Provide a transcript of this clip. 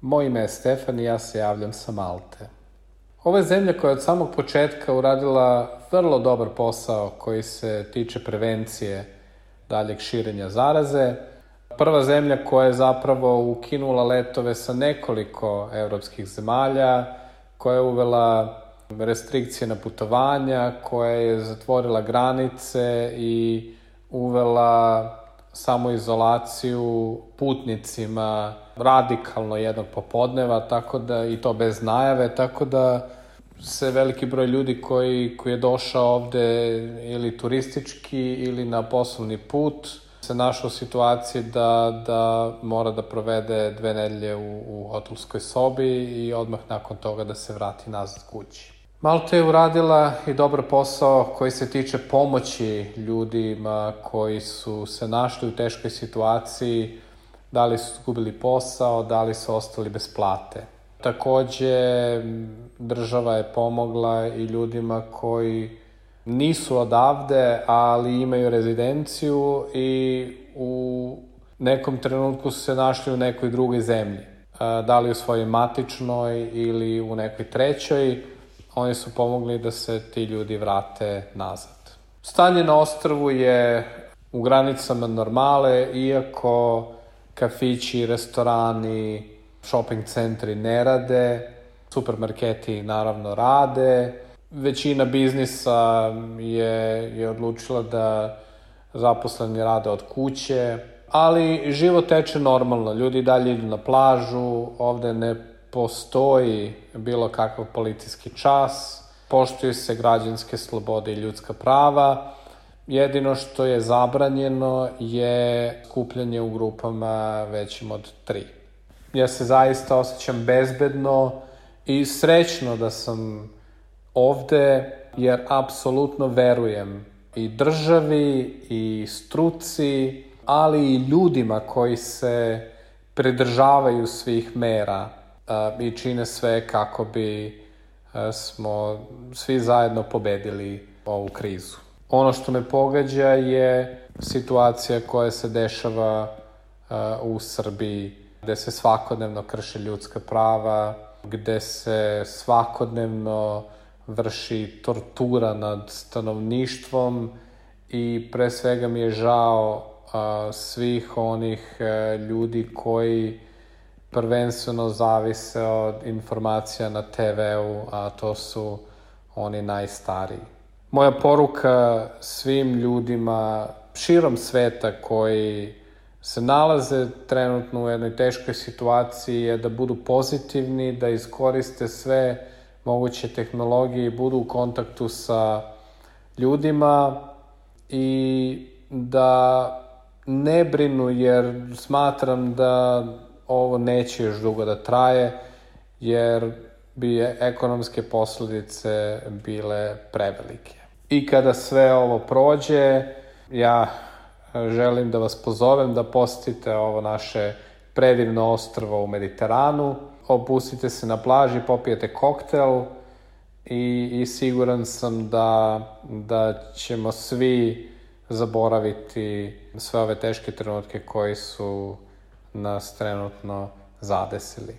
Moje ime je Stefan i ja se javljam sa Malte. Ovo je zemlja koja je od samog početka uradila vrlo dobar posao koji se tiče prevencije daljeg širenja zaraze. Prva zemlja koja je zapravo ukinula letove sa nekoliko evropskih zemalja, koja je uvela restrikcije na putovanja, koja je zatvorila granice i uvela samoizolaciju putnicima radikalno jednog popodneva, tako da i to bez najave, tako da se veliki broj ljudi koji, koji je došao ovde ili turistički ili na poslovni put se našao u situaciji da, da mora da provede dve nedelje u, u hotelskoj sobi i odmah nakon toga da se vrati nazad kući. Malta je uradila i dobar posao koji se tiče pomoći ljudima koji su se našli u teškoj situaciji, da li su izgubili posao, da li su ostali bez plate. Takođe, država je pomogla i ljudima koji nisu odavde, ali imaju rezidenciju i u nekom trenutku su se našli u nekoj drugoj zemlji. Da li u svojoj matičnoj ili u nekoj trećoj, oni su pomogli da se ti ljudi vrate nazad. Stanje na ostrvu je u granicama normale, iako kafići, restorani, shopping centri ne rade, supermarketi naravno rade, većina biznisa je, je odlučila da zaposleni rade od kuće, ali život teče normalno, ljudi dalje idu na plažu, ovde ne postoji bilo kakav policijski čas, poštuju se građanske slobode i ljudska prava, jedino što je zabranjeno je skupljanje u grupama većim od tri. Ja se zaista osjećam bezbedno i srećno da sam ovde, jer apsolutno verujem i državi i struci, ali i ljudima koji se pridržavaju svih mera i čine sve kako bi smo svi zajedno pobedili ovu krizu. Ono što me pogađa je situacija koja se dešava u Srbiji, gde se svakodnevno krše ljudska prava, gde se svakodnevno vrši tortura nad stanovništvom i pre svega mi je žao svih onih e, ljudi koji prvenstveno zavise od informacija na TV-u, a to su oni najstariji. Moja poruka svim ljudima širom sveta koji se nalaze trenutno u jednoj teškoj situaciji je da budu pozitivni, da iskoriste sve moguće tehnologije i budu u kontaktu sa ljudima i da ne brinu jer smatram da ovo neće još dugo da traje, jer bi ekonomske posledice bile prevelike. I kada sve ovo prođe, ja želim da vas pozovem da posetite ovo naše predivno ostrvo u Mediteranu, opustite se na plaži, popijete koktel i, i siguran sam da, da ćemo svi zaboraviti sve ove teške trenutke koji su nas trenutno zadesili.